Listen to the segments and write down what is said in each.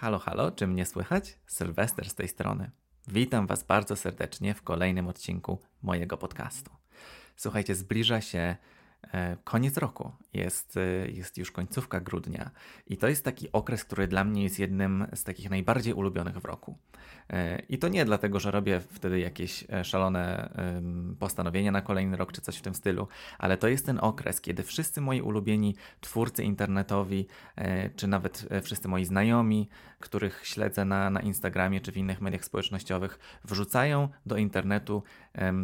Halo, halo, czy mnie słychać? Sylwester z tej strony. Witam Was bardzo serdecznie w kolejnym odcinku mojego podcastu. Słuchajcie, zbliża się koniec roku, jest, e, jest już końcówka grudnia i to jest taki okres, który dla mnie jest jednym z takich najbardziej ulubionych w roku. E, I to nie dlatego, że robię wtedy jakieś szalone postanowienia na kolejny rok czy coś w tym stylu, ale to jest ten okres, kiedy wszyscy moi ulubieni twórcy internetowi, czy nawet wszyscy moi znajomi, których śledzę na, na Instagramie czy w innych mediach społecznościowych, wrzucają do internetu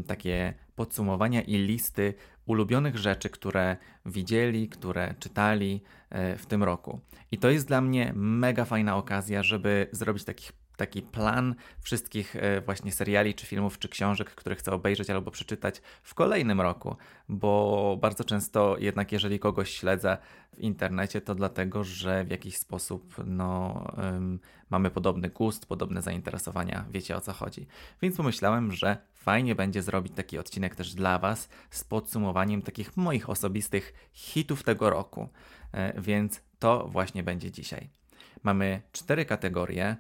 takie podsumowania i listy ulubionych rzeczy, które widzieli, które czytali e, w tym roku. I to jest dla mnie mega fajna okazja, żeby zrobić takich taki plan wszystkich e, właśnie seriali, czy filmów, czy książek, które chcę obejrzeć albo przeczytać w kolejnym roku, bo bardzo często jednak jeżeli kogoś śledzę w internecie, to dlatego, że w jakiś sposób no, um, mamy podobny gust, podobne zainteresowania, wiecie o co chodzi. Więc pomyślałem, że fajnie będzie zrobić taki odcinek też dla Was z podsumowaniem takich moich osobistych hitów tego roku. E, więc to właśnie będzie dzisiaj. Mamy cztery kategorie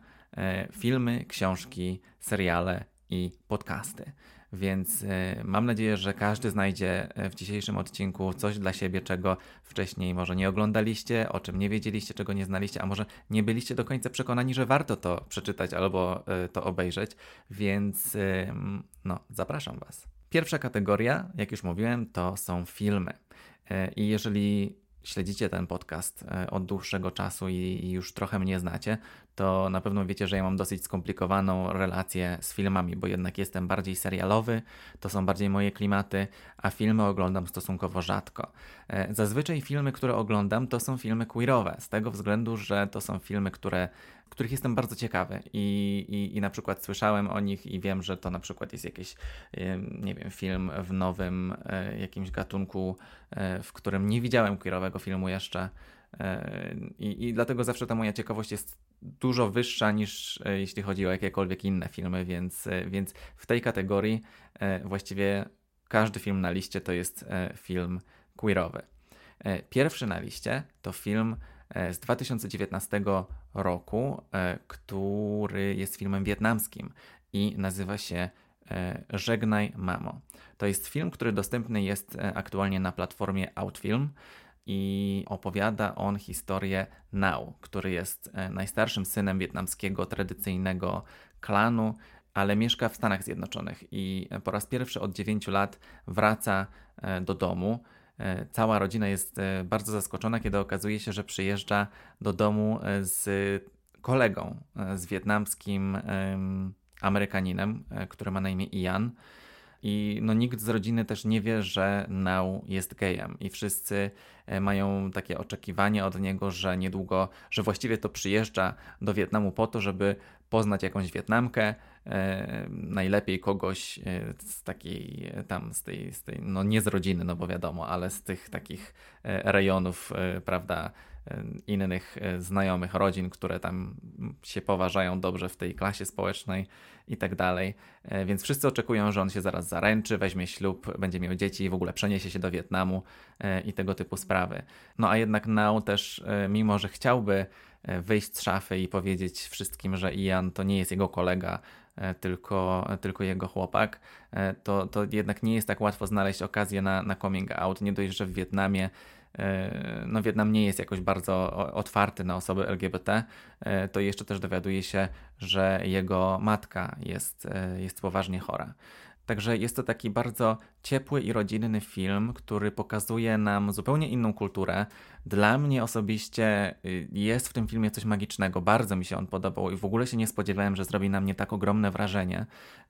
filmy, książki, seriale i podcasty. Więc e, mam nadzieję, że każdy znajdzie w dzisiejszym odcinku coś dla siebie, czego wcześniej może nie oglądaliście, o czym nie wiedzieliście, czego nie znaliście, a może nie byliście do końca przekonani, że warto to przeczytać albo e, to obejrzeć. Więc no, zapraszam Was. Pierwsza kategoria, jak już mówiłem, to są filmy. I jeżeli śledzicie ten podcast e, od dłuższego czasu i, już trochę mnie znacie, to na pewno wiecie, że ja mam dosyć skomplikowaną relację z filmami, bo jednak jestem bardziej serialowy, to są bardziej moje klimaty, a filmy oglądam stosunkowo rzadko. E, zazwyczaj filmy, które oglądam, to są filmy queerowe, z tego względu, że to są filmy, które których jestem bardzo ciekawy I, i, i na przykład słyszałem o nich i wiem, że to na przykład jest jakiś, nie wiem, film w nowym e, jakimś gatunku, e, w którym nie widziałem queerowego filmu jeszcze. I, I dlatego zawsze ta moja ciekawość jest dużo wyższa niż jeśli chodzi o jakiekolwiek inne filmy, więc, więc w tej kategorii właściwie każdy film na liście to jest film queerowy. Pierwszy na liście to film E, z 2019 roku, e, który jest filmem wietnamskim i nazywa się e, Żegnaj Mamo. To jest film, który dostępny jest aktualnie na platformie Outfilm i opowiada on historię Nao, który jest najstarszym synem wietnamskiego tradycyjnego klanu, ale mieszka w Stanach Zjednoczonych i po raz pierwszy od 9 lat wraca do domu E, cała rodzina jest e, bardzo zaskoczona, kiedy okazuje się, że przyjeżdża do domu e, z kolegą, z wietnamskim Amerykaninem, który ma na imię Ian. I no, nikt z rodziny też nie wie, że Nau jest gejem, i wszyscy mają takie oczekiwanie od niego, że niedługo, że właściwie to przyjeżdża do Wietnamu po to, żeby poznać jakąś Wietnamkę, e, najlepiej kogoś e, z takiej e, tam, z tej, z tej, no nie z rodziny, no bo wiadomo, ale z tych takich rejonów, prawda, innych znajomych rodzin, które tam się poważają dobrze w tej klasie społecznej i tak dalej. Więc wszyscy oczekują, że on się zaraz zaręczy, weźmie ślub, będzie miał dzieci i w ogóle przeniesie się do Wietnamu i tego typu sprawy. No a jednak Nao też, mimo że chciałby E, wyjść z szafy i powiedzieć wszystkim, że Ian to nie jest jego kolega, e, tylko, tylko jego chłopak, e, to, to jednak nie jest tak łatwo znaleźć okazję na, na coming out. Nie dość, że w Wietnamie no Wietnam nie jest jakoś bardzo otwarty na osoby LGBT, to jeszcze też dowiaduje się, że jego matka jest, jest poważnie chora. Także jest to taki bardzo ciepły i rodzinny film, który pokazuje nam zupełnie inną kulturę. Dla mnie osobiście y, jest w tym filmie coś magicznego, bardzo mi się on podobał i w ogóle się nie spodziewałem, że zrobi na mnie tak ogromne wrażenie,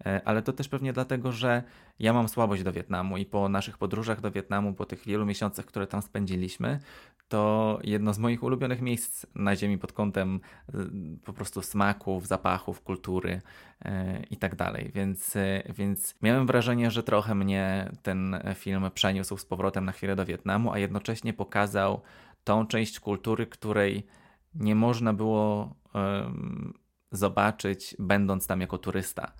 e, ale to też pewnie dlatego, że ja mam słabość do Wietnamu i po naszych podróżach do Wietnamu, po tych wielu miesiącach, które tam spędziliśmy, to jedno z moich ulubionych miejsc na ziemi pod kątem y, po prostu smaków, zapachów, kultury e, i tak dalej. Więc, e, więc miałem wrażenie, że trochę mnie ten film przeniósł z powrotem na chwilę do Wietnamu, a jednocześnie pokazał tą część kultury, której nie można było um, zobaczyć, będąc tam jako turysta.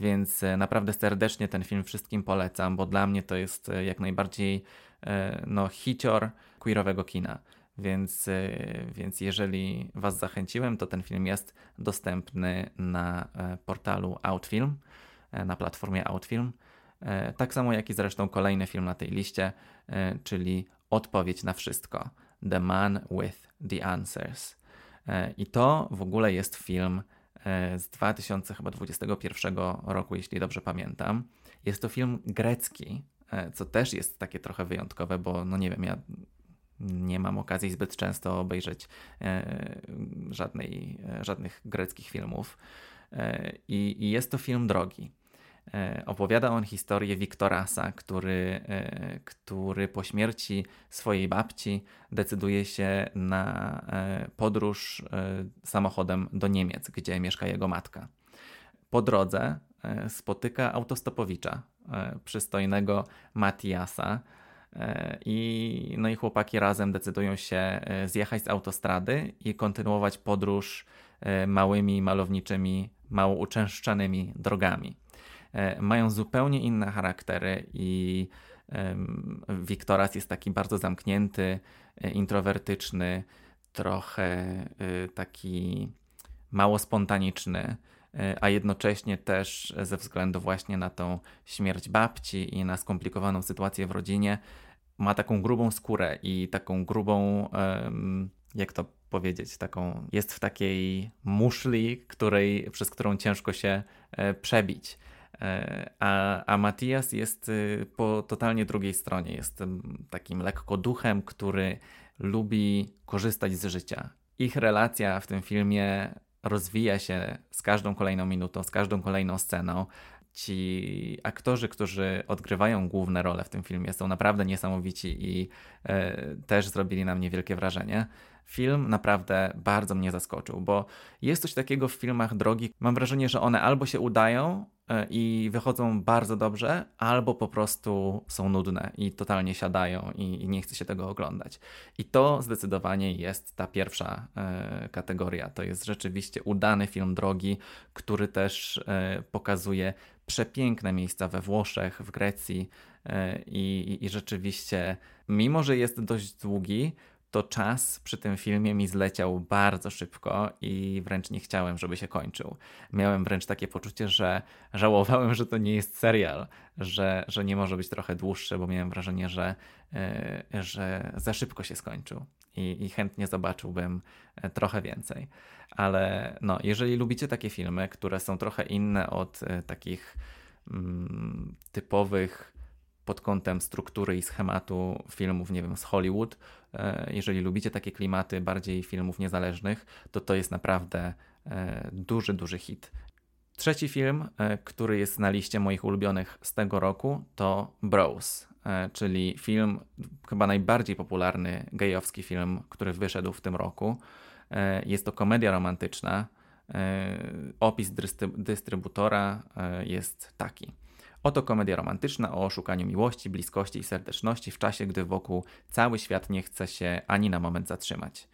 Więc naprawdę serdecznie ten film wszystkim polecam, bo dla mnie to jest jak najbardziej no, hicior queerowego kina. Więc, więc jeżeli Was zachęciłem, to ten film jest dostępny na portalu Outfilm, na platformie Outfilm. Tak samo jak i zresztą kolejny film na tej liście, czyli Odpowiedź na wszystko. The Man with the Answers. I to w ogóle jest film E, z 2021 roku, jeśli dobrze pamiętam. Jest to film grecki, e, co też jest takie trochę wyjątkowe, bo no nie wiem, ja nie mam okazji zbyt często obejrzeć e, żadnej, żadnych greckich filmów. I, I jest to film drogi. E, opowiada on historię Wiktorasa, który, e, który po śmierci swojej babci decyduje się na e, podróż samochodem do Niemiec, gdzie mieszka jego matka. Po drodze spotyka autostopowicza, przystojnego Matiasa. I, no i chłopaki razem decydują się zjechać z autostrady i kontynuować podróż małymi, malowniczymi, mało uczęszczanymi drogami. E, mają zupełnie inne charaktery i Wiktoras jest taki bardzo zamknięty, e, introwertyczny, trochę e, taki mało spontaniczny, a jednocześnie też ze względu właśnie na tą śmierć babci i na skomplikowaną sytuację w rodzinie, ma taką grubą skórę i taką grubą, jak to powiedzieć, taką, jest w takiej muszli, której, przez którą ciężko się przebić. E, a, a Matias jest y, po totalnie drugiej stronie. Jest takim lekko duchem, który lubi korzystać z życia. Ich relacja w tym filmie rozwija się z każdą kolejną minutą, z każdą kolejną sceną. Ci aktorzy, którzy odgrywają główne role w tym filmie, są naprawdę niesamowici i e, też zrobili na mnie wielkie wrażenie. Film naprawdę bardzo mnie zaskoczył, bo jest coś takiego w filmach drogi. Mam wrażenie, że one albo się udają, i wychodzą bardzo dobrze, albo po prostu są nudne i totalnie siadają i, i nie chce się tego oglądać. I to zdecydowanie jest ta pierwsza e, kategoria. To jest rzeczywiście udany film drogi, który też e, pokazuje przepiękne miejsca we Włoszech, w Grecji e, i rzeczywiście, mimo że jest dość długi, to czas przy tym filmie mi zleciał bardzo szybko i wręcz nie chciałem, żeby się kończył. Miałem wręcz takie poczucie, że żałowałem, że to nie jest serial, że, że nie może być trochę dłuższy, bo miałem wrażenie, że, yy, że za szybko się skończył i, i chętnie zobaczyłbym e, trochę więcej. Ale no, jeżeli lubicie takie filmy, które są trochę inne od y, takich mm, typowych pod kątem struktury i schematu filmów, nie wiem, z Hollywood. E, jeżeli lubicie takie klimaty bardziej filmów niezależnych, to to jest naprawdę e, duży, duży hit. Trzeci film, e, który jest na liście moich ulubionych z tego roku, to Bros, czyli film, chyba najbardziej popularny gejowski film, który wyszedł w tym roku. Jest to komedia romantyczna. Opis dystrybutora jest taki. Oto komedia romantyczna o oszukaniu miłości, bliskości i serdeczności w czasie, gdy wokół cały świat nie chce się ani na moment zatrzymać.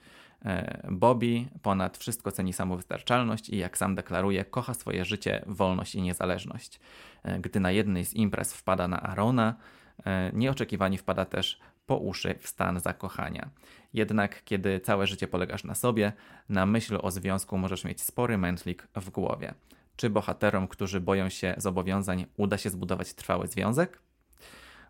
E, Bobby ponad wszystko ceni samowystarczalność i jak sam deklaruje, kocha swoje życie, wolność i niezależność. E, gdy na jednej z imprez wpada na Arona, e, nieoczekiwanie wpada też po uszy w stan zakochania. Jednak kiedy całe życie polegasz na sobie, na myśl o związku możesz mieć spory mętlik w głowie. Czy bohaterom, którzy boją się zobowiązań, uda się zbudować trwały związek?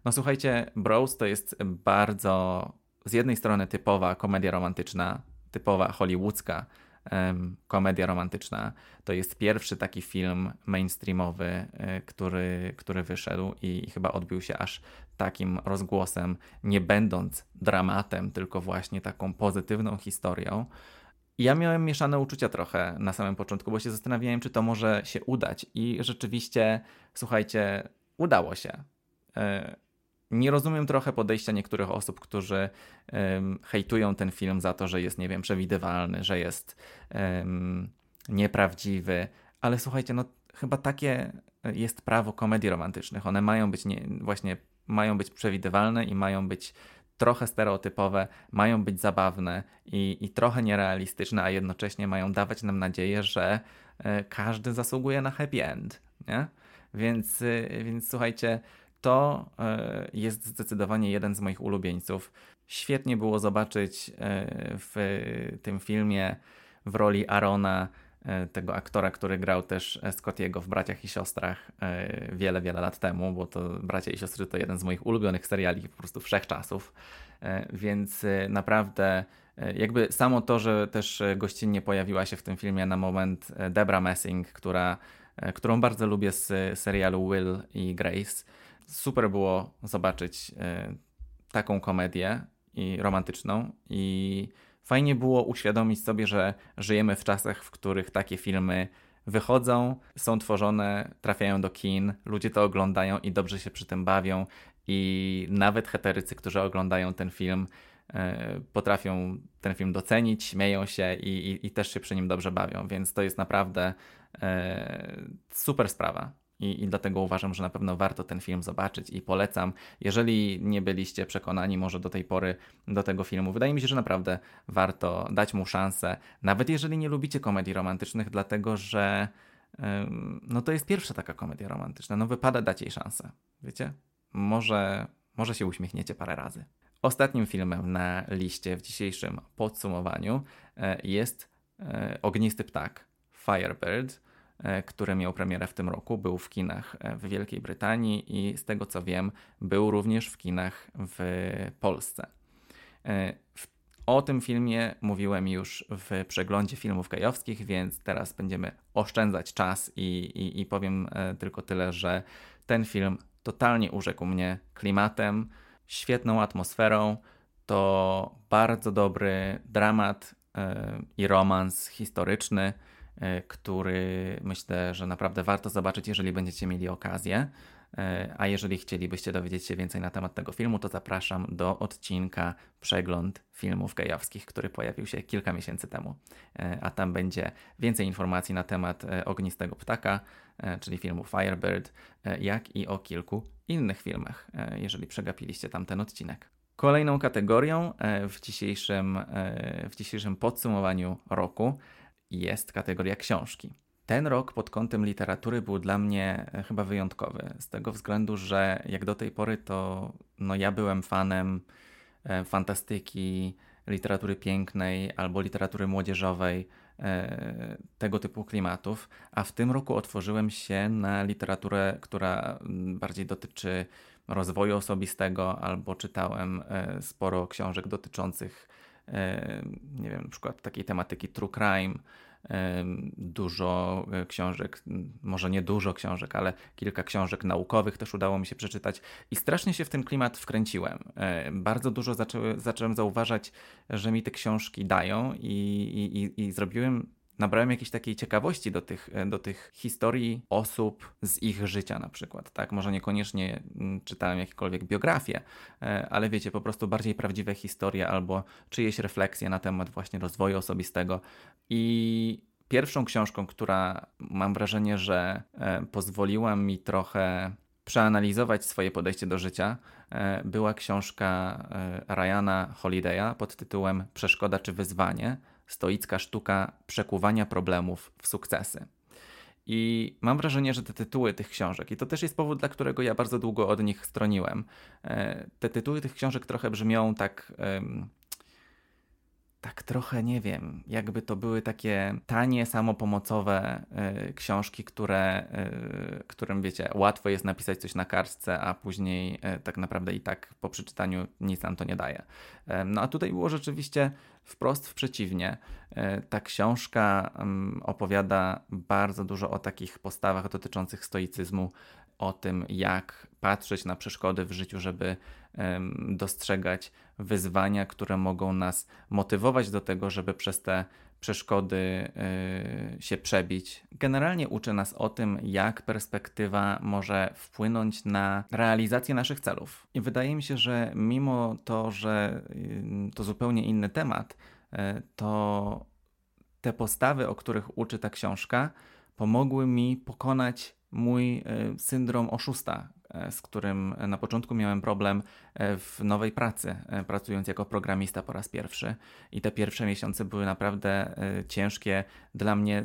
No słuchajcie, Bros to jest bardzo z jednej strony typowa komedia romantyczna, typowa hollywoodzka um, komedia romantyczna. To jest pierwszy taki film mainstreamowy, y, który, który wyszedł i chyba odbił się aż takim rozgłosem, nie będąc dramatem, tylko właśnie taką pozytywną historią ja miałem mieszane uczucia trochę na samym początku, bo się zastanawiałem, czy to może się udać. I rzeczywiście, słuchajcie, udało się. E, nie rozumiem trochę podejścia niektórych osób, którzy hejtują ten film za to, że jest, nie wiem, przewidywalny, że jest nieprawdziwy, ale słuchajcie, no chyba takie jest prawo komedii romantycznych. One mają być nie, właśnie mają być przewidywalne i mają być trochę stereotypowe, mają być zabawne i, i trochę nierealistyczne, a jednocześnie mają dawać nam nadzieję, że e, każdy zasługuje na happy end. Nie? Więc, e, więc słuchajcie, to jest zdecydowanie jeden z moich ulubieńców. Świetnie było zobaczyć w tym filmie w roli Arona E, tego aktora, który grał też Scottiego w Braciach i Siostrach e, wiele, wiele lat temu, bo to Bracia i Siostry to jeden z moich ulubionych seriali po prostu wszechczasów, e, więc naprawdę jakby samo to, że też gościnnie pojawiła się w tym filmie na moment Debra Messing, która, którą bardzo lubię z serialu Will i Grace. Super było zobaczyć taką komedię i romantyczną i Fajnie było uświadomić sobie, że żyjemy w czasach, w których takie filmy wychodzą, są tworzone, trafiają do kin, ludzie to oglądają i dobrze się przy tym bawią. I nawet heterycy, którzy oglądają ten film, e, potrafią ten film docenić, śmieją się i, i, i, też się przy nim dobrze bawią, więc to jest naprawdę e, super sprawa. I, I dlatego uważam, że na pewno warto ten film zobaczyć i polecam. Jeżeli nie byliście przekonani może do tej pory do tego filmu, wydaje mi się, że naprawdę warto dać mu szansę, nawet jeżeli nie lubicie komedii romantycznych, dlatego że no to jest pierwsza taka komedia romantyczna. No wypada dać jej szansę. Wiecie? Może, może się uśmiechniecie parę razy. Ostatnim filmem na liście w dzisiejszym podsumowaniu e, jest e, Ognisty Ptak, Firebird który miał premierę w tym roku, był w kinach e, w Wielkiej Brytanii i z tego co wiem, był również w kinach w Polsce. E, o tym filmie mówiłem już w przeglądzie filmów kajowskich, więc teraz będziemy oszczędzać czas i, i, i powiem tylko tyle, że ten film totalnie urzekł mnie klimatem, świetną atmosferą. To bardzo dobry dramat i romans historyczny E, który myślę, że naprawdę warto zobaczyć, jeżeli będziecie mieli okazję. E, a jeżeli chcielibyście dowiedzieć się więcej na temat tego filmu, to zapraszam do odcinka Przegląd filmów gejowskich, który pojawił się kilka miesięcy temu. E, a tam będzie więcej informacji na temat Ognistego Ptaka, czyli filmu Firebird, jak i o kilku innych filmach, jeżeli przegapiliście tamten odcinek. Kolejną kategorią w dzisiejszym, w dzisiejszym podsumowaniu roku jest kategoria książki. Ten rok pod kątem literatury był dla mnie e, chyba wyjątkowy, z tego względu, że jak do tej pory to no ja byłem fanem e, fantastyki, literatury pięknej albo literatury młodzieżowej, e, tego typu klimatów, a w tym roku otworzyłem się na literaturę, która bardziej dotyczy rozwoju osobistego, albo czytałem sporo książek dotyczących nie wiem, na przykład takiej tematyki true crime, dużo e, książek, może nie dużo książek, ale kilka książek naukowych też udało mi się przeczytać i strasznie się w ten klimat wkręciłem. E, bardzo dużo zaczęły, zacząłem zauważać, że mi te książki dają i, i, i zrobiłem nabrałem jakiejś takiej ciekawości do tych, e, do tych historii osób z ich życia na przykład, tak? Może niekoniecznie mm, czytałem jakiekolwiek biografie, e, ale wiecie, po prostu bardziej prawdziwe historie albo czyjeś refleksje na temat właśnie rozwoju osobistego i pierwszą książką, która mam wrażenie, że e, pozwoliła mi trochę przeanalizować swoje podejście do życia, była książka Ryana Holiday'a pod tytułem Przeszkoda czy wyzwanie stoicka sztuka przekuwania problemów w sukcesy. I mam wrażenie, że te tytuły tych książek, i to też jest powód, dla którego ja bardzo długo od nich stroniłem, e, te tytuły tych książek trochę brzmią tak tak trochę nie wiem, jakby to były takie tanie, samopomocowe y, książki, które, y, którym wiecie, łatwo jest napisać coś na kartce, a później y, tak naprawdę i tak po przeczytaniu nic nam to nie daje. no a tutaj było rzeczywiście wprost w przeciwnie. ta książka opowiada bardzo dużo o takich postawach dotyczących stoicyzmu, o tym, jak patrzeć na przeszkody w życiu, żeby dostrzegać wyzwania, które mogą nas motywować do tego, żeby przez te przeszkody y, się przebić. Generalnie uczy nas o tym, jak perspektywa może wpłynąć na realizację naszych celów. I wydaje mi się, że mimo to, że y, to zupełnie inny temat, y, to te postawy, o których uczy ta książka, pomogły mi pokonać mój e, syndrom oszusta, e, z którym na początku miałem problem e, w nowej pracy, pracując jako programista po raz pierwszy. I te pierwsze miesiące były naprawdę ciężkie dla mnie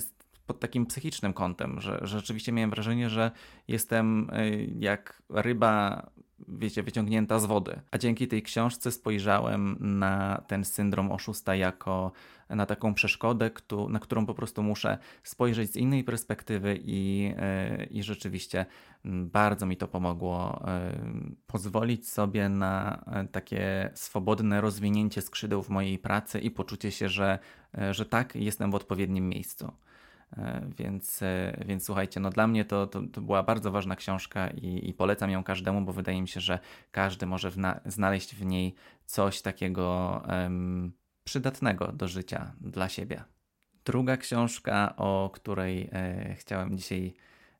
pod takim psychicznym kątem, że, że rzeczywiście miałem wrażenie, że jestem jak ryba wiecie, wyciągnięta z wody. A dzięki tej książce spojrzałem na ten syndrom oszusta jako na taką przeszkodę, na którą po prostu muszę spojrzeć z innej perspektywy i, e, i rzeczywiście bardzo mi to pomogło e, pozwolić sobie na e, takie swobodne rozwinięcie skrzydeł w mojej pracy i poczucie się, że, że tak, jestem w odpowiednim miejscu. E, więc, e, więc słuchajcie, no dla mnie to, to, to była bardzo ważna książka i, i, polecam ją każdemu, bo wydaje mi się, że każdy może znaleźć w niej coś takiego um, przydatnego do życia dla siebie. Druga książka, o której e, chciałem dzisiaj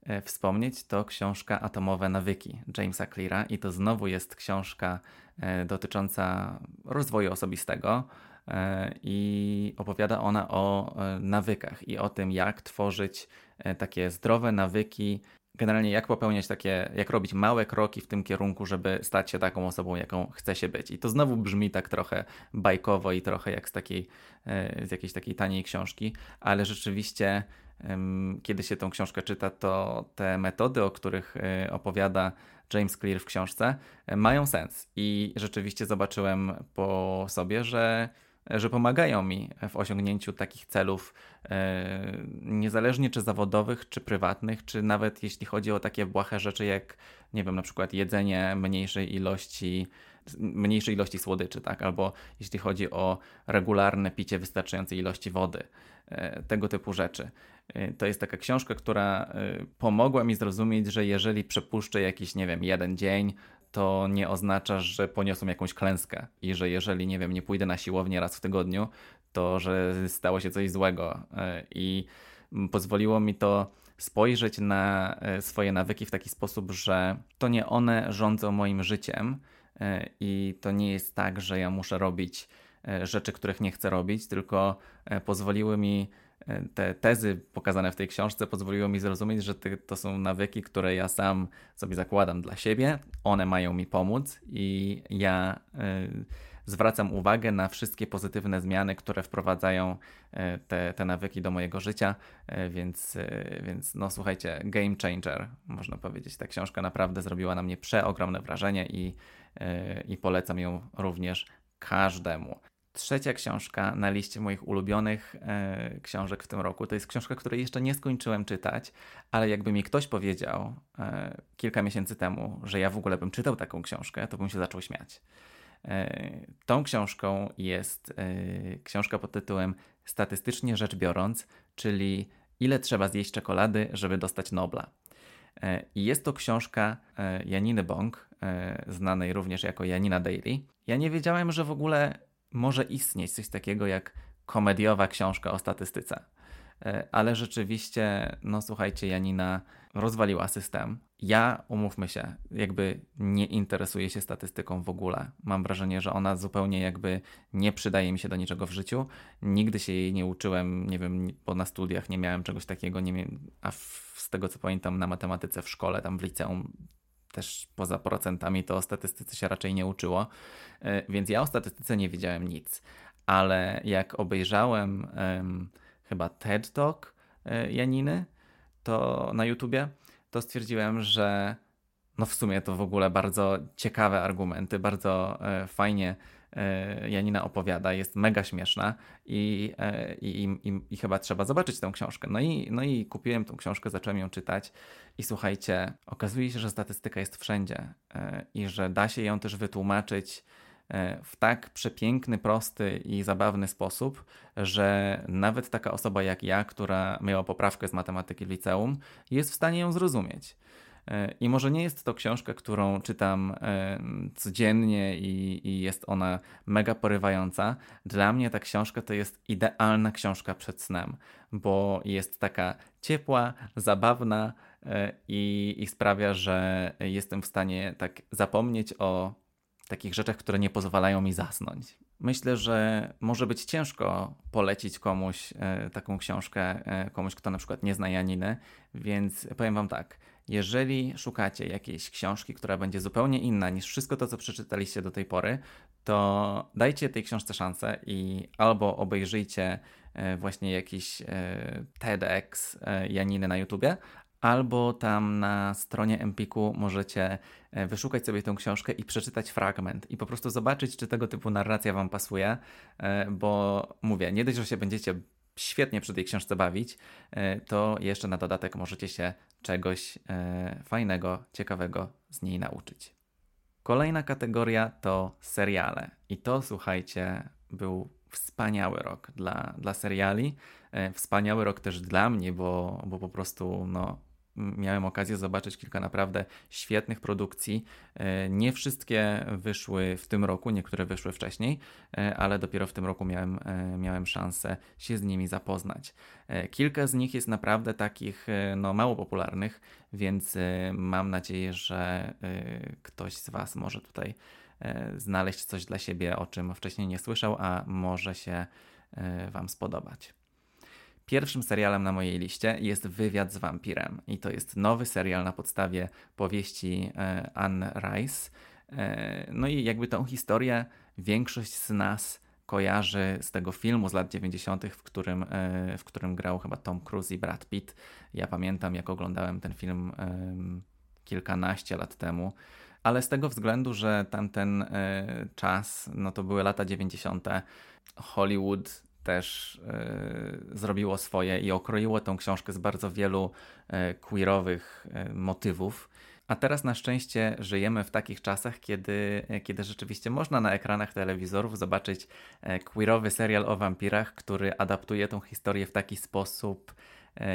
e, wspomnieć, to książka Atomowe Nawyki Jamesa Cleara i to znowu jest książka e, dotycząca rozwoju osobistego. E, i opowiada ona o e, nawykach i o tym, jak tworzyć e, takie zdrowe nawyki, generalnie jak popełniać takie, jak robić małe kroki w tym kierunku, żeby stać się taką osobą, jaką chce się być. I to znowu brzmi tak trochę bajkowo i trochę jak z takiej, z jakiejś takiej taniej książki, ale rzeczywiście kiedy się tą książkę czyta, to te metody, o których opowiada James Clear w książce, mają sens. I rzeczywiście zobaczyłem po sobie, że że pomagają mi w osiągnięciu takich celów, e, niezależnie czy zawodowych, czy prywatnych, czy nawet jeśli chodzi o takie błahe rzeczy jak, nie wiem, na przykład jedzenie mniejszej ilości mniejszej ilości słodyczy, tak? Albo jeśli chodzi o regularne picie wystarczającej ilości wody, e, tego typu rzeczy. E, to jest taka książka, która pomogła mi zrozumieć, że jeżeli przepuszczę jakiś, nie wiem, jeden dzień, to nie oznacza, że poniosłem jakąś klęskę i że jeżeli, nie wiem, nie pójdę na siłownię raz w tygodniu, to że stało się coś złego. E, I pozwoliło mi to spojrzeć na e, swoje nawyki w taki sposób, że to nie one rządzą moim życiem e, i to nie jest tak, że ja muszę robić rzeczy, których nie chcę robić, tylko pozwoliły mi te tezy pokazane w tej książce pozwoliły mi zrozumieć, że to są nawyki, które ja sam sobie zakładam dla siebie. One mają mi pomóc i ja y, zwracam uwagę na wszystkie pozytywne zmiany, które wprowadzają y, te, te nawyki do mojego życia. Y, więc, więc no słuchajcie, game changer, można powiedzieć. Ta książka naprawdę zrobiła na mnie przeogromne wrażenie i, i polecam ją również każdemu. Trzecia książka na liście moich ulubionych e, książek w tym roku to jest książka, której jeszcze nie skończyłem czytać, ale jakby mi ktoś powiedział e, kilka miesięcy temu, że ja w ogóle bym czytał taką książkę, to bym się zaczął śmiać. E, tą książką jest e, książka pod tytułem Statystycznie rzecz biorąc, czyli Ile trzeba zjeść czekolady, żeby dostać Nobla. E, I jest to książka e, Janiny Bong, e, znanej również jako Janina Daily. Ja nie wiedziałem, że w ogóle może istnieć coś takiego jak komediowa książka o statystyce. E, ale rzeczywiście, no słuchajcie, Janina rozwaliła system. Ja, umówmy się, jakby nie interesuję się statystyką w ogóle. Mam wrażenie, że ona zupełnie jakby nie przydaje mi się do niczego w życiu. Nigdy się jej nie uczyłem, nie wiem, bo na studiach nie miałem czegoś takiego, nie a w, z tego co pamiętam na matematyce w szkole, tam w liceum też poza procentami to o statystyce się raczej nie uczyło, e, więc ja o statystyce nie wiedziałem nic. Ale jak obejrzałem um, chyba TED Talk e, Janiny to na YouTubie, to stwierdziłem, że no w sumie to w ogóle bardzo ciekawe argumenty, bardzo e, fajnie Janina opowiada, jest mega śmieszna i, e, i, i, i, chyba trzeba zobaczyć tę książkę. No i, no i kupiłem tę książkę, zacząłem ją czytać i słuchajcie, okazuje się, że statystyka jest wszędzie e, i że da się ją też wytłumaczyć w tak przepiękny, prosty i zabawny sposób, że nawet taka osoba jak ja, która miała poprawkę z matematyki w liceum, jest w stanie ją zrozumieć. E, I może nie jest to książka, którą czytam e, codziennie i, i, jest ona mega porywająca. Dla mnie ta książka to jest idealna książka przed snem, bo jest taka ciepła, zabawna e, i, i sprawia, że jestem w stanie tak zapomnieć o takich rzeczach, które nie pozwalają mi zasnąć. myślę, że może być ciężko polecić komuś taką książkę, komuś, kto na przykład nie zna Janiny, więc powiem Wam tak. Jeżeli szukacie jakiejś książki, która będzie zupełnie inna niż wszystko to, co przeczytaliście do tej pory, to dajcie tej książce szansę i albo obejrzyjcie e, właśnie jakiś e, TEDx e, Janiny na YouTubie, albo tam na stronie Empiku możecie wyszukać sobie tę książkę i przeczytać fragment i po prostu zobaczyć, czy tego typu narracja Wam pasuje, bo mówię, nie dość, że się będziecie świetnie przy tej książce bawić, to jeszcze na dodatek możecie się czegoś fajnego, ciekawego z niej nauczyć. Kolejna kategoria to seriale. I to, słuchajcie, był wspaniały rok dla, dla seriali. E, wspaniały rok też dla mnie, bo, bo po prostu no, miałem okazję zobaczyć kilka naprawdę świetnych produkcji. E, nie wszystkie wyszły w tym roku, niektóre wyszły wcześniej, e, ale dopiero w tym roku miałem, e, miałem szansę się z nimi zapoznać. Kilka z nich jest naprawdę takich no, mało popularnych, więc mam nadzieję, że ktoś z Was może tutaj znaleźć coś dla siebie, o czym wcześniej nie słyszał, a może się Wam spodobać. Pierwszym serialem na mojej liście jest Wywiad z wampirem i to jest nowy serial na podstawie powieści e, Anne Rice. E, no i jakby tą historię większość z nas kojarzy z tego filmu z lat 90., w którym, e, w którym grał chyba Tom Cruise i Brad Pitt. Ja pamiętam, jak oglądałem ten film kilkanaście lat temu, ale z tego względu, że tamten czas, no to były lata 90., Hollywood też y, zrobiło swoje i okroiło tą książkę z bardzo wielu y, queerowych y, motywów. A teraz na szczęście żyjemy w takich czasach, kiedy, kiedy rzeczywiście można na ekranach telewizorów zobaczyć queerowy serial o wampirach, który adaptuje tą historię w taki sposób,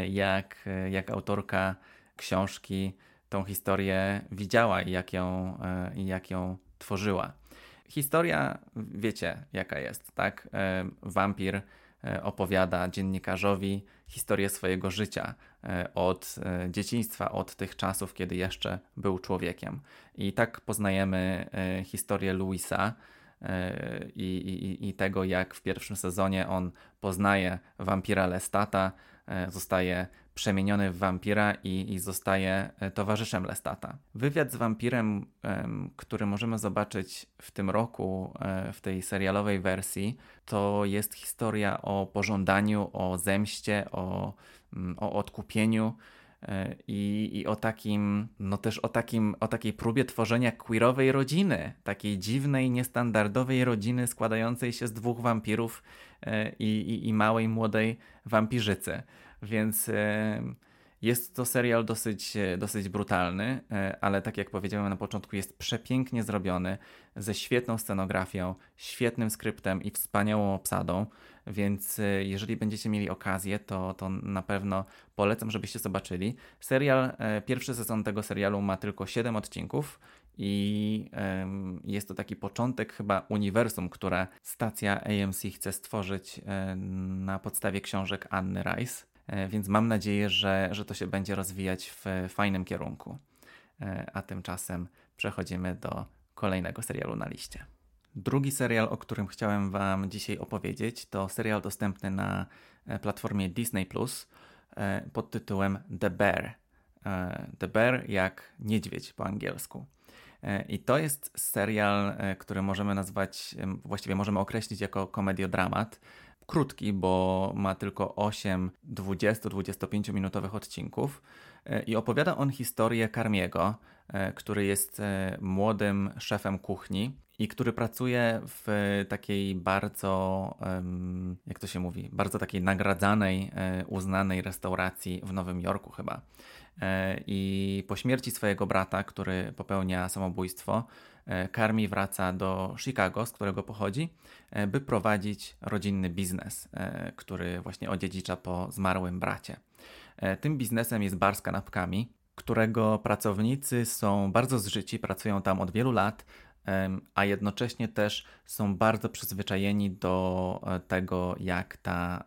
jak, jak autorka książki tą historię widziała i jak ją, i jak ją tworzyła. Historia, wiecie jaka jest, tak? E, wampir e, opowiada dziennikarzowi historię swojego życia e, od dzieciństwa, od tych czasów, kiedy jeszcze był człowiekiem. I tak poznajemy historię Louisa. I, i, I tego, jak w pierwszym sezonie on poznaje wampira Lestata, zostaje przemieniony w wampira i, i zostaje e, towarzyszem Lestata. Wywiad z wampirem, który możemy zobaczyć w tym roku e, w tej serialowej wersji, to jest historia o pożądaniu, o zemście, o, mm, o odkupieniu. E, I, I, o takim, no też o, takim, o takiej próbie tworzenia queerowej rodziny, takiej dziwnej, niestandardowej rodziny składającej się z dwóch wampirów i, i, i małej, młodej wampirzycy. Więc e, jest to serial dosyć, e, dosyć brutalny, e, ale tak jak powiedziałem na początku, jest przepięknie zrobiony, ze świetną scenografią, świetnym skryptem i wspaniałą obsadą. Więc jeżeli będziecie mieli okazję, to, to na pewno polecam, żebyście zobaczyli. Serial, pierwszy sezon tego serialu ma tylko 7 odcinków i jest to taki początek chyba uniwersum, które stacja AMC chce stworzyć na podstawie książek Anny Rice. E, więc mam nadzieję, że, że to się będzie rozwijać w fajnym kierunku. E, a tymczasem przechodzimy do kolejnego serialu na liście. Drugi serial, o którym chciałem Wam dzisiaj opowiedzieć, to serial dostępny na e, platformie Disney Plus pod tytułem The Bear. The Bear jak niedźwiedź po angielsku. I to jest serial, który możemy nazwać, właściwie możemy określić jako komediodramat krótki, bo ma tylko 8 20-25 minutowych odcinków e, i opowiada on historię Karmiego, e, który jest e, młodym szefem kuchni i który pracuje w takiej bardzo, jak to się mówi, bardzo takiej nagradzanej, uznanej restauracji w Nowym Jorku chyba. I po śmierci swojego brata, który popełnia samobójstwo, Karmi e, wraca do Chicago, z którego pochodzi, e, by prowadzić rodzinny biznes, e, który właśnie odziedzicza po zmarłym bracie. Tym biznesem jest bar z kanapkami, którego pracownicy są bardzo zżyci, pracują tam od wielu lat a jednocześnie też są bardzo przyzwyczajeni do tego, jak ta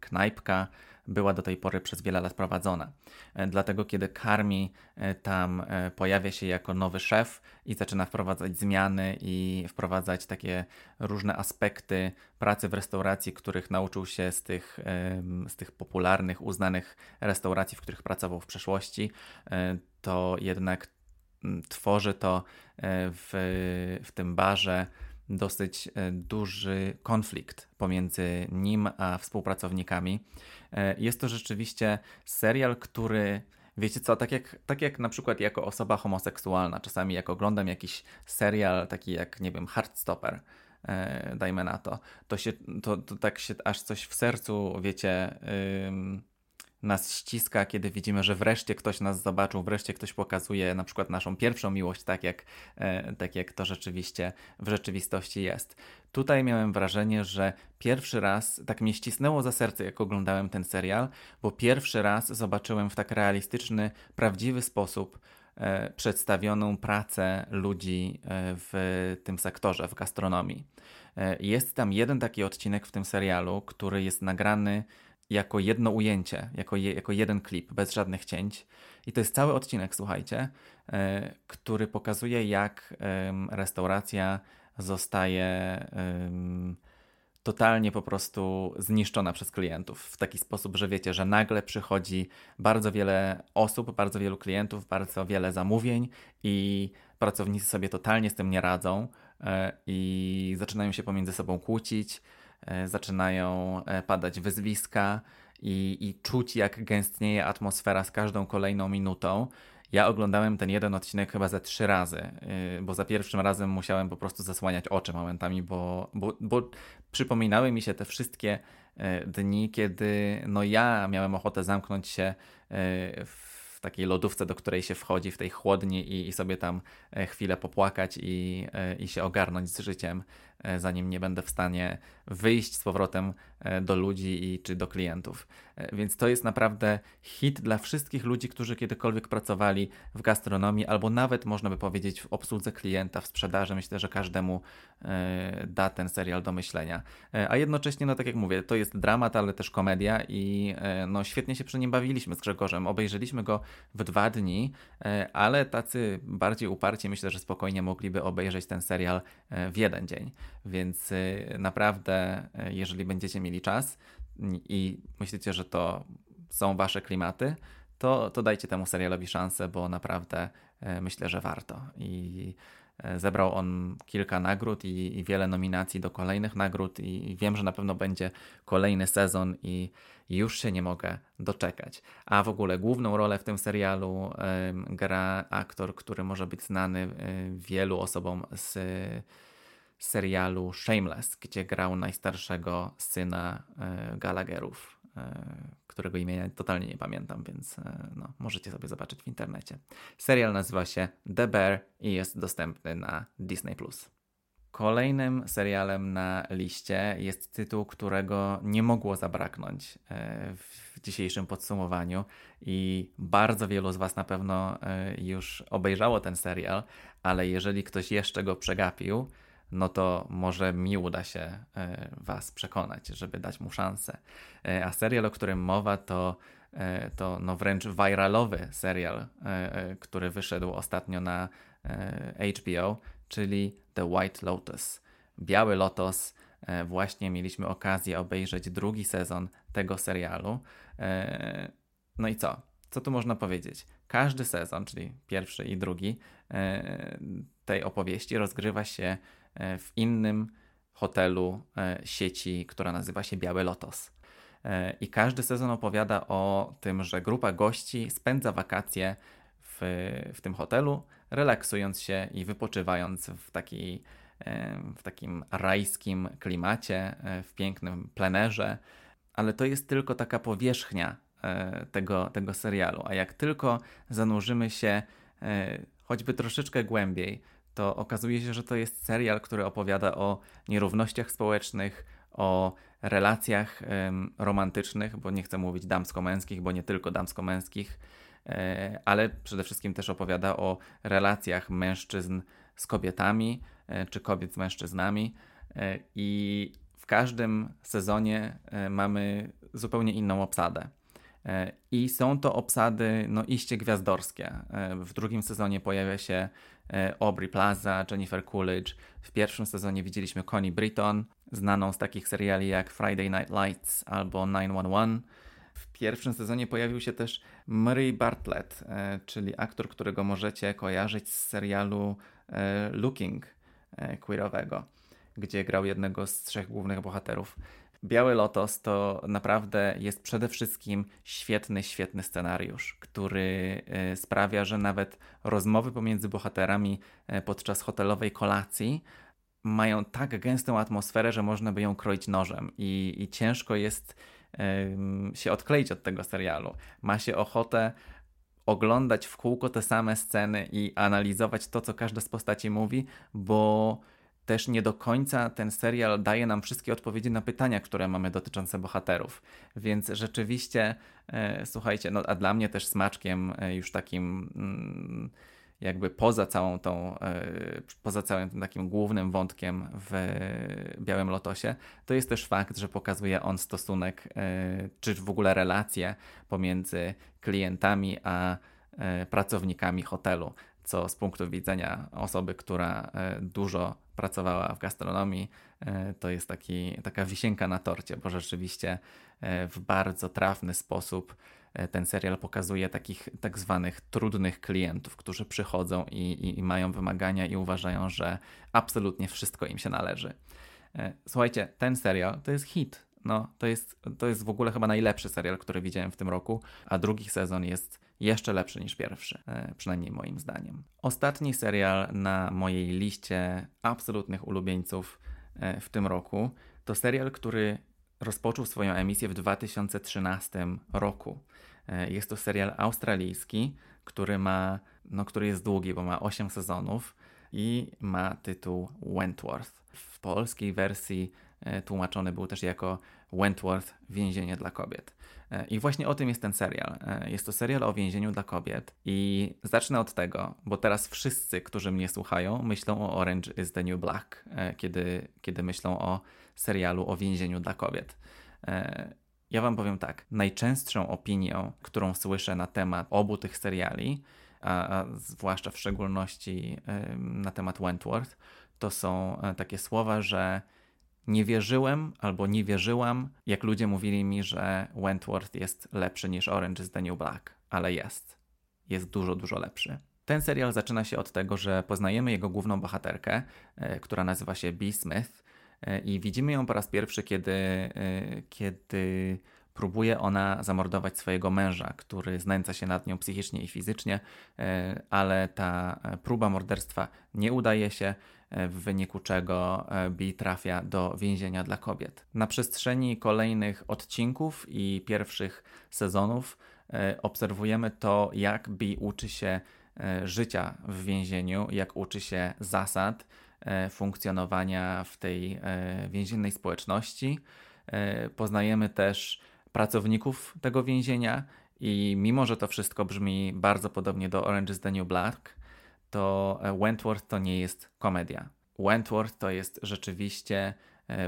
knajpka była do tej pory przez wiele lat prowadzona. E, dlatego, kiedy Karmi e, tam pojawia się jako nowy szef i zaczyna wprowadzać zmiany i wprowadzać takie różne aspekty pracy w restauracji, których nauczył się z tych, z tych popularnych, uznanych restauracji, w których pracował w przeszłości, to jednak tworzy to w, w tym barze dosyć e, duży konflikt pomiędzy nim a współpracownikami. E, jest to rzeczywiście serial, który Wiecie co, tak jak, tak jak na przykład jako osoba homoseksualna, czasami jak oglądam jakiś serial taki jak, nie wiem, Heartstopper, e, dajmy na to, to się, to, to tak się aż coś w sercu, wiecie, yy, nas ściska, kiedy widzimy, że wreszcie ktoś nas zobaczył, wreszcie ktoś pokazuje na przykład naszą pierwszą miłość, tak jak, e, tak jak to rzeczywiście w rzeczywistości jest. Tutaj miałem wrażenie, że pierwszy raz tak mnie ścisnęło za serce, jak oglądałem ten serial, bo pierwszy raz zobaczyłem w tak realistyczny, prawdziwy sposób e, przedstawioną pracę ludzi e, w tym sektorze, w gastronomii. Jest tam jeden taki odcinek w tym serialu, który jest nagrany jako jedno ujęcie, jako, je, jako jeden klip, bez żadnych cięć. I to jest cały odcinek, słuchajcie, e, który pokazuje, jak restauracja zostaje totalnie po prostu zniszczona przez klientów. W taki sposób, że wiecie, że nagle przychodzi bardzo wiele osób, bardzo wielu klientów, bardzo wiele zamówień i pracownicy sobie totalnie z tym nie radzą e, i zaczynają się pomiędzy sobą kłócić zaczynają e, padać wyzwiska i, i czuć, jak gęstnieje atmosfera z każdą kolejną minutą. Ja oglądałem ten jeden odcinek chyba ze trzy razy, e, bo za pierwszym razem musiałem po prostu zasłaniać oczy momentami, bo, bo, bo przypominały mi się te wszystkie dni, kiedy no ja miałem ochotę zamknąć się w takiej lodówce, do której się wchodzi, w tej chłodni i, i sobie tam chwilę popłakać i, i się ogarnąć z życiem. E, zanim nie będę w stanie wyjść z powrotem e, do ludzi i, czy do klientów. E, więc to jest naprawdę hit dla wszystkich ludzi, którzy kiedykolwiek pracowali w gastronomii, albo nawet można by powiedzieć w obsłudze klienta, w sprzedaży. Myślę, że każdemu da ten serial do myślenia. A jednocześnie, no tak jak mówię, to jest dramat, ale też komedia i no świetnie się przy nim bawiliśmy z Grzegorzem. Obejrzeliśmy go w dwa dni, ale tacy bardziej uparci myślę, że spokojnie mogliby obejrzeć ten serial w jeden dzień. Więc naprawdę, y, jeżeli będziecie mieli czas i myślicie, że to są wasze klimaty, to, to dajcie temu serialowi szansę, bo naprawdę y, myślę, że warto. I zebrał on kilka nagród i, i, wiele nominacji do kolejnych nagród i wiem, że na pewno będzie kolejny sezon i już się nie mogę doczekać. A w ogóle główną rolę w tym serialu gra aktor, który może być znany wielu osobom z serialu Shameless, gdzie grał najstarszego syna e, Gallagherów, e, którego imienia totalnie nie pamiętam, więc e, no, możecie sobie zobaczyć w internecie. Serial nazywa się The Bear i jest dostępny na Disney+. Kolejnym serialem na liście jest tytuł, którego nie mogło zabraknąć w dzisiejszym podsumowaniu i bardzo wielu z Was na pewno już obejrzało ten serial, ale jeżeli ktoś jeszcze go przegapił, no to może mi uda się e, Was przekonać, żeby dać mu szansę. E, a serial, o którym mowa, to, e, to no wręcz viralowy serial, który wyszedł ostatnio na HBO, czyli The White Lotus. Biały Lotos. Właśnie mieliśmy okazję obejrzeć drugi sezon tego serialu. No i co? Co tu można powiedzieć? Każdy sezon, czyli pierwszy i drugi tej opowieści rozgrywa się w innym hotelu e, sieci, która nazywa się Biały Lotos. E, I każdy sezon opowiada o tym, że grupa gości spędza wakacje w, w tym hotelu, relaksując się i wypoczywając w, taki, w takim rajskim klimacie, w pięknym plenerze. Ale to jest tylko taka powierzchnia tego, tego serialu. A jak tylko zanurzymy się choćby troszeczkę głębiej to okazuje się, że to jest serial, który opowiada o nierównościach społecznych, o relacjach romantycznych, bo nie chcę mówić damsko-męskich, bo nie tylko damsko-męskich, e, ale przede wszystkim też opowiada o relacjach mężczyzn z kobietami, e, czy kobiet z mężczyznami. E, I w każdym sezonie mamy zupełnie inną obsadę. I są to obsady no, iście gwiazdorskie. W drugim sezonie pojawia się Aubrey Plaza, Jennifer Coolidge. W pierwszym sezonie widzieliśmy Connie Britton, znaną z takich seriali jak Friday Night Lights albo 911. W pierwszym sezonie pojawił się też Murray Bartlett, e, czyli aktor, którego możecie kojarzyć z serialu e, Looking e, queerowego, gdzie grał jednego z trzech głównych bohaterów. Biały Lotos to naprawdę jest przede wszystkim świetny, świetny scenariusz, który sprawia, że nawet rozmowy pomiędzy bohaterami podczas hotelowej kolacji mają tak gęstą atmosferę, że można by ją kroić nożem i, i ciężko jest się odkleić od tego serialu. Ma się ochotę oglądać w kółko te same sceny i analizować to, co każda z postaci mówi, bo też nie do końca ten serial daje nam wszystkie odpowiedzi na pytania, które mamy dotyczące bohaterów. Więc rzeczywiście, e, słuchajcie, no a dla mnie też smaczkiem e, już takim. Mm, jakby poza całą tą, e, poza całym tym takim głównym wątkiem w Białym Lotosie, to jest też fakt, że pokazuje on stosunek, e, czy w ogóle relacje pomiędzy klientami a e, pracownikami hotelu, co z punktu widzenia osoby, która dużo pracowała w gastronomii, to jest taki, taka wisienka na torcie, bo rzeczywiście w bardzo trafny sposób E, ten serial pokazuje takich tak zwanych trudnych klientów, którzy przychodzą i, i, i mają wymagania i uważają, że absolutnie wszystko im się należy. E, słuchajcie, ten serial to jest hit. No, to, jest, to jest w ogóle chyba najlepszy serial, który widziałem w tym roku, a drugi sezon jest jeszcze lepszy niż pierwszy, e, przynajmniej moim zdaniem. Ostatni serial na mojej liście absolutnych ulubieńców w tym roku to serial, który rozpoczął swoją emisję w 2013 roku. E, jest to serial australijski, który ma, no, który jest długi, bo ma 8 sezonów i ma tytuł Wentworth. W polskiej wersji e, tłumaczony był też jako Wentworth Więzienie dla kobiet. E, I właśnie o tym jest ten serial. Jest to serial o więzieniu dla kobiet i zacznę od tego, bo teraz wszyscy, którzy mnie słuchają, myślą o Orange is the New Black, kiedy, kiedy myślą o serialu o więzieniu dla kobiet. Ja Wam powiem tak, najczęstszą opinią, którą słyszę na temat obu tych seriali, a, zwłaszcza w szczególności na temat Wentworth, to są takie słowa, że nie wierzyłem albo nie wierzyłam, jak ludzie mówili mi, że Wentworth jest lepszy niż Orange is the New Black, ale jest. Jest dużo, dużo lepszy. Ten serial zaczyna się od tego, że poznajemy jego główną bohaterkę, y, która nazywa się B. Smith E, i widzimy ją po raz pierwszy, kiedy, e, kiedy próbuje ona zamordować swojego męża, który znęca się nad nią psychicznie i fizycznie, e, ale ta próba morderstwa nie udaje się, w wyniku czego Bi trafia do więzienia dla kobiet. Na przestrzeni kolejnych odcinków i pierwszych sezonów obserwujemy to, jak Bi uczy się życia w więzieniu, jak uczy się zasad, E, funkcjonowania w tej e, więziennej społeczności. E, poznajemy też pracowników tego więzienia i mimo, że to wszystko brzmi bardzo podobnie do Orange is the New Black, to Wentworth to nie jest komedia. Wentworth to jest rzeczywiście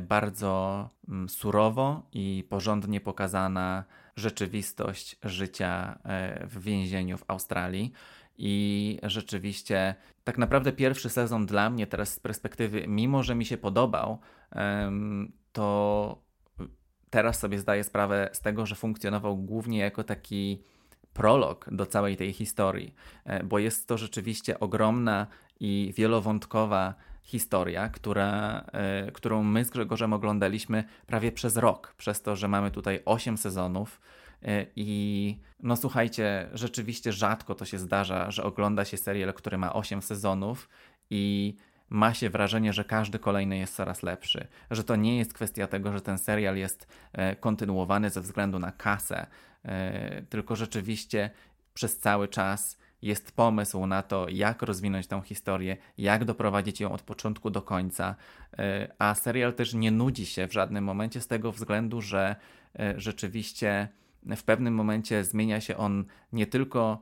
bardzo mm, surowo i porządnie pokazana rzeczywistość życia w więzieniu w Australii. I rzeczywiście, tak naprawdę pierwszy sezon dla mnie teraz z perspektywy, mimo że mi się podobał, to teraz sobie zdaję sprawę z tego, że funkcjonował głównie jako taki prolog do całej tej historii, e, bo jest to rzeczywiście ogromna i wielowątkowa historia, która, e, którą my z Grzegorzem oglądaliśmy prawie przez rok, przez to, że mamy tutaj 8 sezonów E, I no słuchajcie, rzeczywiście rzadko to się zdarza, że ogląda się serial, który ma 8 sezonów i ma się wrażenie, że każdy kolejny jest coraz lepszy. Że to nie jest kwestia tego, że ten serial jest kontynuowany ze względu na kasę, tylko rzeczywiście przez cały czas jest pomysł na to, jak rozwinąć tą historię, jak doprowadzić ją od początku do końca, a serial też nie nudzi się w żadnym momencie z tego względu, że rzeczywiście w pewnym momencie zmienia się on nie tylko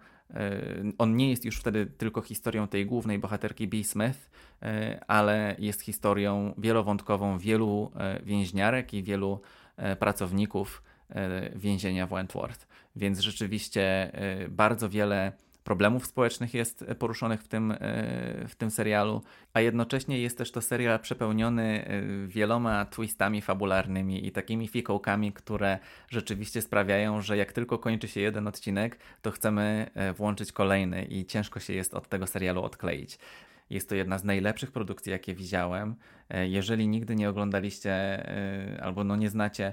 on nie jest już wtedy tylko historią tej głównej bohaterki B. Smith, ale jest historią wielowątkową wielu więźniarek i wielu pracowników więzienia w Wentworth. Więc rzeczywiście bardzo wiele problemów społecznych jest poruszonych w tym, e, w tym serialu, a jednocześnie jest też to serial przepełniony e, wieloma twistami fabularnymi i takimi fikołkami, które rzeczywiście sprawiają, że jak tylko kończy się jeden odcinek, to chcemy e, włączyć kolejny i ciężko się jest od tego serialu odkleić. Jest to jedna z najlepszych produkcji, jakie widziałem. Jeżeli nigdy nie oglądaliście albo no nie znacie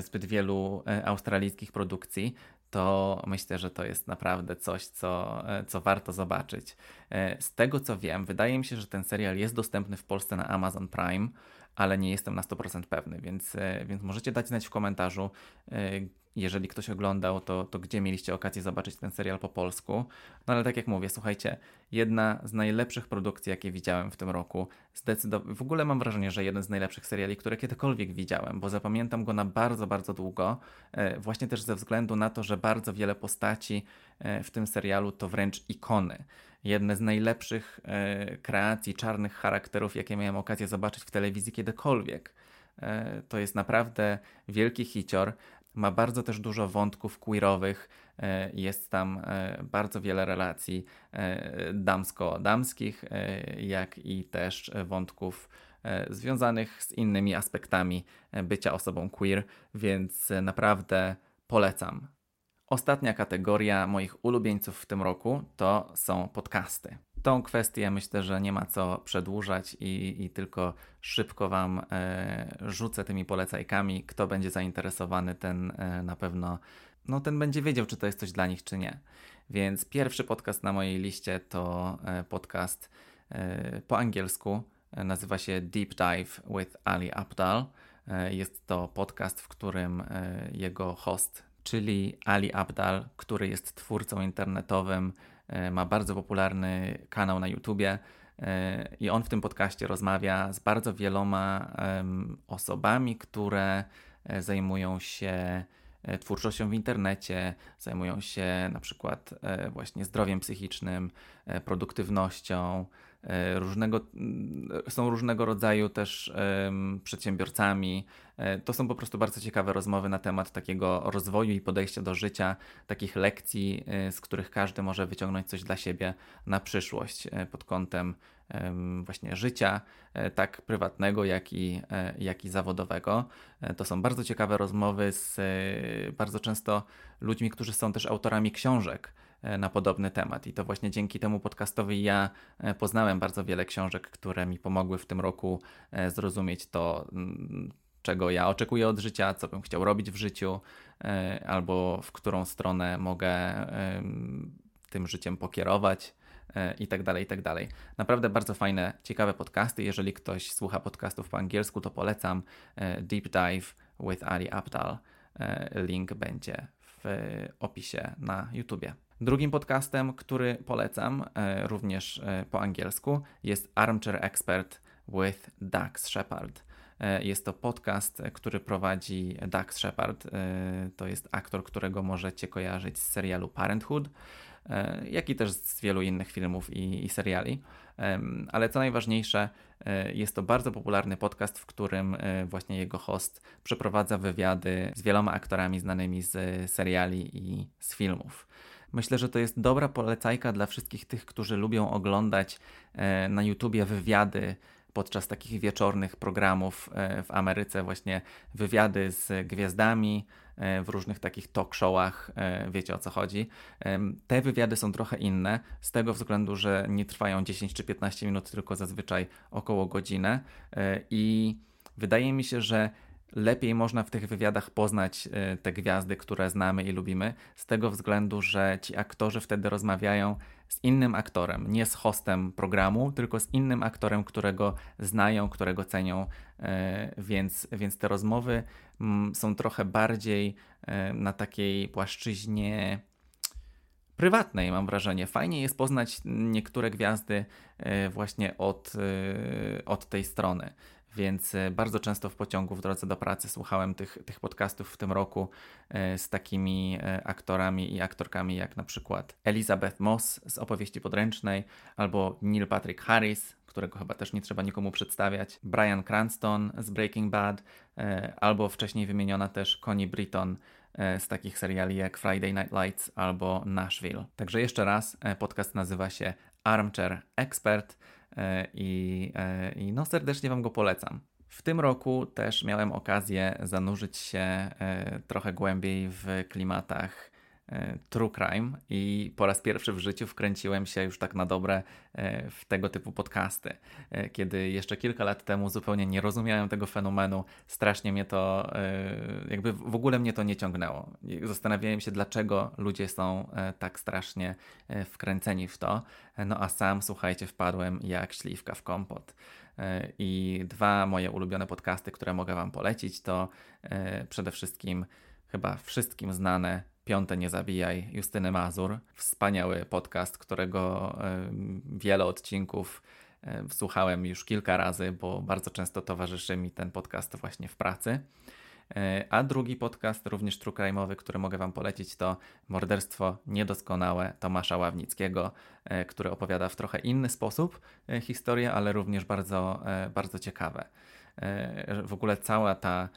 zbyt wielu australijskich produkcji, to myślę, że to jest naprawdę coś, co, e, co warto zobaczyć. E, z tego co wiem, wydaje mi się, że ten serial jest dostępny w Polsce na Amazon Prime, ale nie jestem na 100% pewny, więc, e, więc możecie dać znać w komentarzu, jeżeli ktoś oglądał, to, to gdzie mieliście okazję zobaczyć ten serial po polsku. No ale tak jak mówię, słuchajcie, jedna z najlepszych produkcji, jakie widziałem w tym roku. Zdecydowanie, w ogóle mam wrażenie, że jeden z najlepszych seriali, które kiedykolwiek widziałem, bo zapamiętam go na bardzo, bardzo długo. E, właśnie też ze względu na to, że bardzo wiele postaci e, w tym serialu to wręcz ikony. Jedne z najlepszych e, kreacji czarnych charakterów, jakie miałem okazję zobaczyć w telewizji kiedykolwiek. To jest naprawdę wielki hicior. Ma bardzo też dużo wątków queerowych, e, jest tam e, bardzo wiele relacji e, damsko-damskich, jak i też wątków związanych z innymi aspektami bycia osobą queer, więc naprawdę polecam. Ostatnia kategoria moich ulubieńców w tym roku to są podcasty tą kwestię myślę, że nie ma co przedłużać i, i tylko szybko Wam e, rzucę tymi polecajkami. Kto będzie zainteresowany, ten e, na pewno no, ten będzie wiedział, czy to jest coś dla nich, czy nie. Więc pierwszy podcast na mojej liście to e, podcast e, po angielsku. E, nazywa się Deep Dive with Ali Abdal. E, jest to podcast, w którym jego host, czyli Ali Abdal, który jest twórcą internetowym ma bardzo popularny kanał na YouTubie e, i on w tym podcaście rozmawia z bardzo wieloma osobami, które e, zajmują się twórczością w internecie, zajmują się na przykład właśnie zdrowiem psychicznym, produktywnością, E, różnego, są różnego rodzaju też przedsiębiorcami. E, to są po prostu bardzo ciekawe rozmowy na temat takiego rozwoju i podejścia do życia, takich lekcji, e, z których każdy może wyciągnąć coś dla siebie na przyszłość pod kątem właśnie życia, tak prywatnego, jak i, jak i zawodowego. To są bardzo ciekawe rozmowy z bardzo często ludźmi, którzy są też autorami książek. E, na podobny temat. I to właśnie dzięki temu podcastowi ja e, poznałem bardzo wiele książek, które mi pomogły w tym roku e, zrozumieć to, mm, czego ja oczekuję od życia, co bym chciał robić w życiu, albo w którą stronę mogę tym życiem pokierować i tak dalej, i tak dalej. Naprawdę bardzo fajne, ciekawe podcasty. Jeżeli ktoś słucha podcastów po angielsku, to polecam Deep Dive with Ali Abdal. Link będzie w opisie na YouTubie. Drugim podcastem, który polecam, e, również e, po angielsku, jest Armchair Expert with Dax Shepard. E, jest to podcast, który prowadzi Dax Shepard. To jest aktor, którego możecie kojarzyć z serialu Parenthood, jak i też z wielu innych filmów i, i seriali. Ale co najważniejsze, jest to bardzo popularny podcast, w którym właśnie jego host przeprowadza wywiady z wieloma aktorami znanymi z seriali i z filmów. Myślę, że to jest dobra polecajka dla wszystkich tych, którzy lubią oglądać e, na YouTubie wywiady podczas takich wieczornych programów e, w Ameryce, właśnie wywiady z gwiazdami e, w różnych takich talk showach, wiecie o co chodzi. Te wywiady są trochę inne, z tego względu, że nie trwają 10 czy 15 minut, tylko zazwyczaj około godzinę i wydaje mi się, że lepiej można w tych wywiadach poznać e, te gwiazdy, które znamy i lubimy, z tego względu, że ci aktorzy wtedy rozmawiają z innym aktorem, nie z hostem programu, tylko z innym aktorem, którego znają, którego cenią, e, więc, więc te rozmowy mm, są trochę bardziej e, na takiej płaszczyźnie prywatnej, mam wrażenie. Fajnie jest poznać niektóre gwiazdy e, właśnie od, od tej strony. Więc e, bardzo często w pociągu w drodze do pracy słuchałem tych, tych podcastów w tym roku z takimi aktorami i aktorkami jak na przykład Elizabeth Moss z opowieści podręcznej albo Neil Patrick Harris, którego chyba też nie trzeba nikomu przedstawiać, Brian Cranston z Breaking Bad albo wcześniej wymieniona też Connie Britton E, z takich seriali jak Friday Night Lights albo Nashville. Także jeszcze raz, e, podcast nazywa się Armchair Expert e, i, i no serdecznie Wam go polecam. W tym roku też miałem okazję zanurzyć się trochę głębiej w klimatach E, true crime i po raz pierwszy w życiu wkręciłem się już tak na dobre e, w tego typu podcasty. E, kiedy jeszcze kilka lat temu zupełnie nie rozumiałem tego fenomenu, strasznie mnie to, jakby w ogóle mnie to nie ciągnęło. Zastanawiałem się, dlaczego ludzie są tak strasznie wkręceni w to. No a sam, słuchajcie, wpadłem jak śliwka w kompot. I dwa moje ulubione podcasty, które mogę Wam polecić, to przede wszystkim chyba wszystkim znane Piąte Nie Zabijaj Justyny Mazur. Wspaniały podcast, którego wiele odcinków słuchałem już kilka razy, bo bardzo często towarzyszy mi ten podcast właśnie w pracy. E, a drugi podcast, również true który mogę Wam polecić, to Morderstwo Niedoskonałe Tomasza Ławnickiego, e, który opowiada w trochę inny sposób e, historię, ale również bardzo, bardzo ciekawe. W ogóle cała ta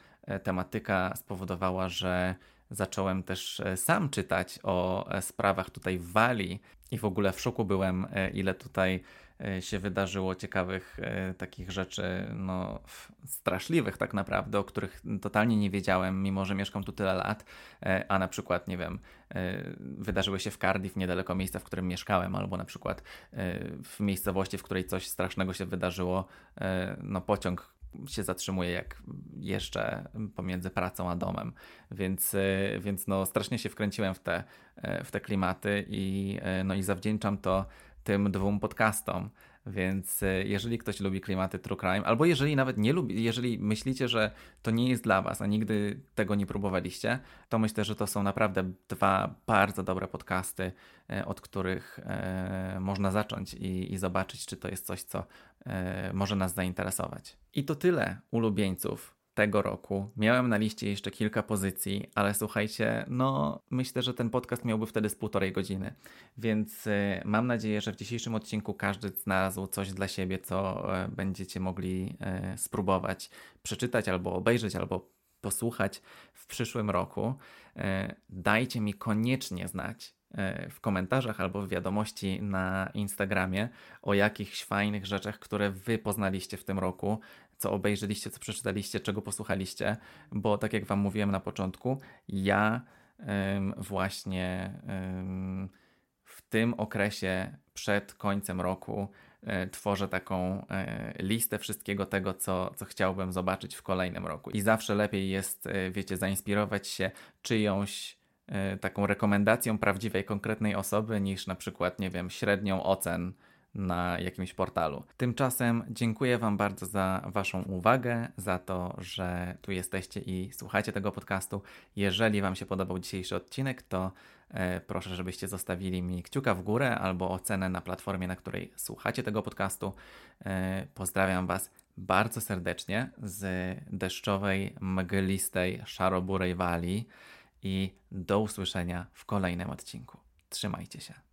tematyka spowodowała, że zacząłem też e, sam czytać o e, sprawach tutaj w Walii i w ogóle w szoku byłem, e, ile tutaj się wydarzyło ciekawych takich rzeczy, no straszliwych tak naprawdę, o których totalnie nie wiedziałem, mimo że mieszkam tu tyle lat, a na przykład, nie wiem, wydarzyły się w Cardiff, niedaleko miejsca, w którym mieszkałem, albo na przykład w miejscowości, w której coś strasznego się wydarzyło, no pociąg się zatrzymuje jak jeszcze pomiędzy pracą a domem. Więc, y, więc no, strasznie się wkręciłem w te, y, w te klimaty i, y, no, i zawdzięczam to tym dwóm podcastom. Więc e, jeżeli ktoś lubi klimaty true crime, albo jeżeli nawet nie lubi, jeżeli myślicie, że to nie jest dla was, a nigdy tego nie próbowaliście, to myślę, że to są naprawdę dwa bardzo dobre podcasty, e, od których e, można zacząć i, i zobaczyć, czy to jest coś, co może nas zainteresować. I to tyle ulubieńców tego roku. Miałem na liście jeszcze kilka pozycji, ale słuchajcie, no myślę, że ten podcast miałby wtedy z półtorej godziny, więc y, mam nadzieję, że w dzisiejszym odcinku każdy znalazł coś dla siebie, co y, będziecie mogli y, spróbować przeczytać albo obejrzeć, albo posłuchać w przyszłym roku. Dajcie mi koniecznie znać, w komentarzach albo w wiadomości na Instagramie o jakichś fajnych rzeczach, które Wy poznaliście w tym roku, co obejrzeliście, co przeczytaliście, czego posłuchaliście, bo tak jak Wam mówiłem na początku, ja ym, właśnie ym, w tym okresie przed końcem roku y, tworzę taką y, listę wszystkiego tego, co, co chciałbym zobaczyć w kolejnym roku. I zawsze lepiej jest, y, wiecie, zainspirować się czyjąś taką rekomendacją prawdziwej, konkretnej osoby, niż na przykład, nie wiem, średnią ocen na jakimś portalu. Tymczasem dziękuję Wam bardzo za Waszą uwagę, za to, że tu jesteście i słuchacie tego podcastu. Jeżeli Wam się podobał dzisiejszy odcinek, to e, proszę, żebyście zostawili mi kciuka w górę albo ocenę na platformie, na której słuchacie tego podcastu. E, pozdrawiam Was bardzo serdecznie z deszczowej, mglistej, szaroburej Walii i do usłyszenia w kolejnym odcinku. Trzymajcie się.